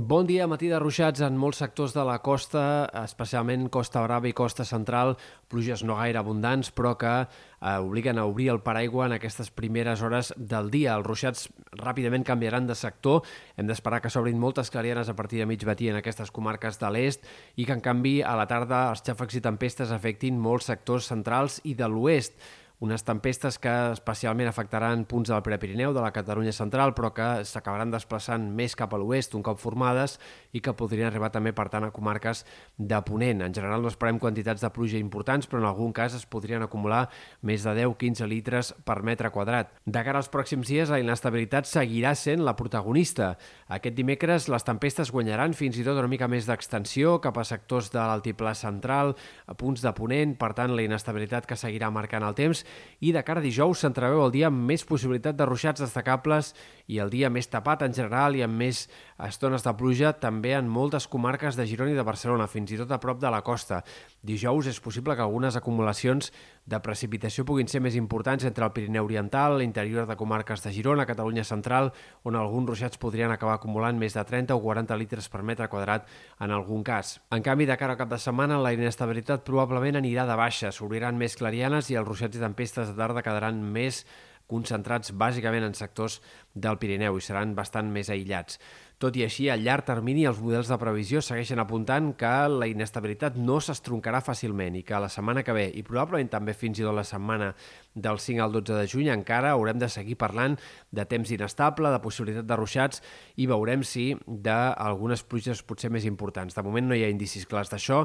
Bon dia, matí de ruixats en molts sectors de la costa, especialment Costa Brava i Costa Central, pluges no gaire abundants, però que eh, obliguen a obrir el paraigua en aquestes primeres hores del dia. Els ruixats ràpidament canviaran de sector, hem d'esperar que s'obrin moltes clarianes a partir de mig matí en aquestes comarques de l'est i que, en canvi, a la tarda els xàfecs i tempestes afectin molts sectors centrals i de l'oest unes tempestes que especialment afectaran punts del Prepirineu, de la Catalunya central, però que s'acabaran desplaçant més cap a l'oest un cop formades i que podrien arribar també, per tant, a comarques de Ponent. En general no esperem quantitats de pluja importants, però en algun cas es podrien acumular més de 10-15 litres per metre quadrat. De cara als pròxims dies, la inestabilitat seguirà sent la protagonista. Aquest dimecres les tempestes guanyaran fins i tot una mica més d'extensió cap a sectors de l'altiplà central, a punts de Ponent, per tant, la inestabilitat que seguirà marcant el temps i de cara a dijous s'entreveu el dia amb més possibilitat de ruixats destacables i el dia més tapat en general i amb més estones de pluja també en moltes comarques de Girona i de Barcelona, fins i tot a prop de la costa. Dijous és possible que algunes acumulacions de precipitació puguin ser més importants entre el Pirineu Oriental, l'interior de comarques de Girona, Catalunya Central, on alguns ruixats podrien acabar acumulant més de 30 o 40 litres per metre quadrat en algun cas. En canvi, de cara al cap de setmana, la inestabilitat probablement anirà de baixa, s'obriran més clarianes i els ruixats i tempestes de tarda quedaran més concentrats bàsicament en sectors del Pirineu i seran bastant més aïllats. Tot i així, a llarg termini, els models de previsió segueixen apuntant que la inestabilitat no s'estroncarà fàcilment i que la setmana que ve, i probablement també fins i tot la setmana del 5 al 12 de juny, encara haurem de seguir parlant de temps inestable, de possibilitat de ruixats, i veurem si d'algunes pluges potser més importants. De moment no hi ha indicis clars d'això,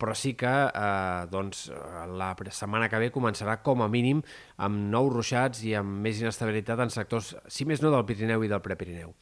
però sí que eh, doncs, la setmana que ve començarà com a mínim amb nous ruixats i amb més inestabilitat en sectors, si més no del Pirineu i del Prepirineu.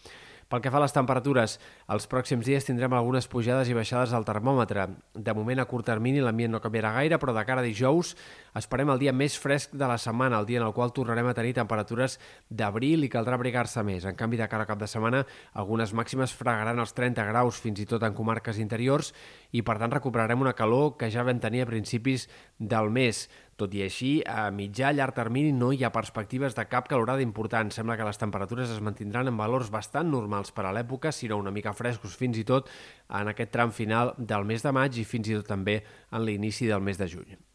Pel que fa a les temperatures, els pròxims dies tindrem algunes pujades i baixades al termòmetre. De moment, a curt termini, l'ambient no canviarà gaire, però de cara a dijous esperem el dia més fresc de la setmana, el dia en el qual tornarem a tenir temperatures d'abril i caldrà abrigar-se més. En canvi, de cara a cap de setmana, algunes màximes fregaran els 30 graus, fins i tot en comarques interiors, i per tant recuperarem una calor que ja vam tenir a principis del mes. Tot i així, a mitjà llarg termini no hi ha perspectives de cap calorada important. Sembla que les temperatures es mantindran en valors bastant normals per a l'època, sinó una mica frescos fins i tot en aquest tram final del mes de maig i fins i tot també en l'inici del mes de juny.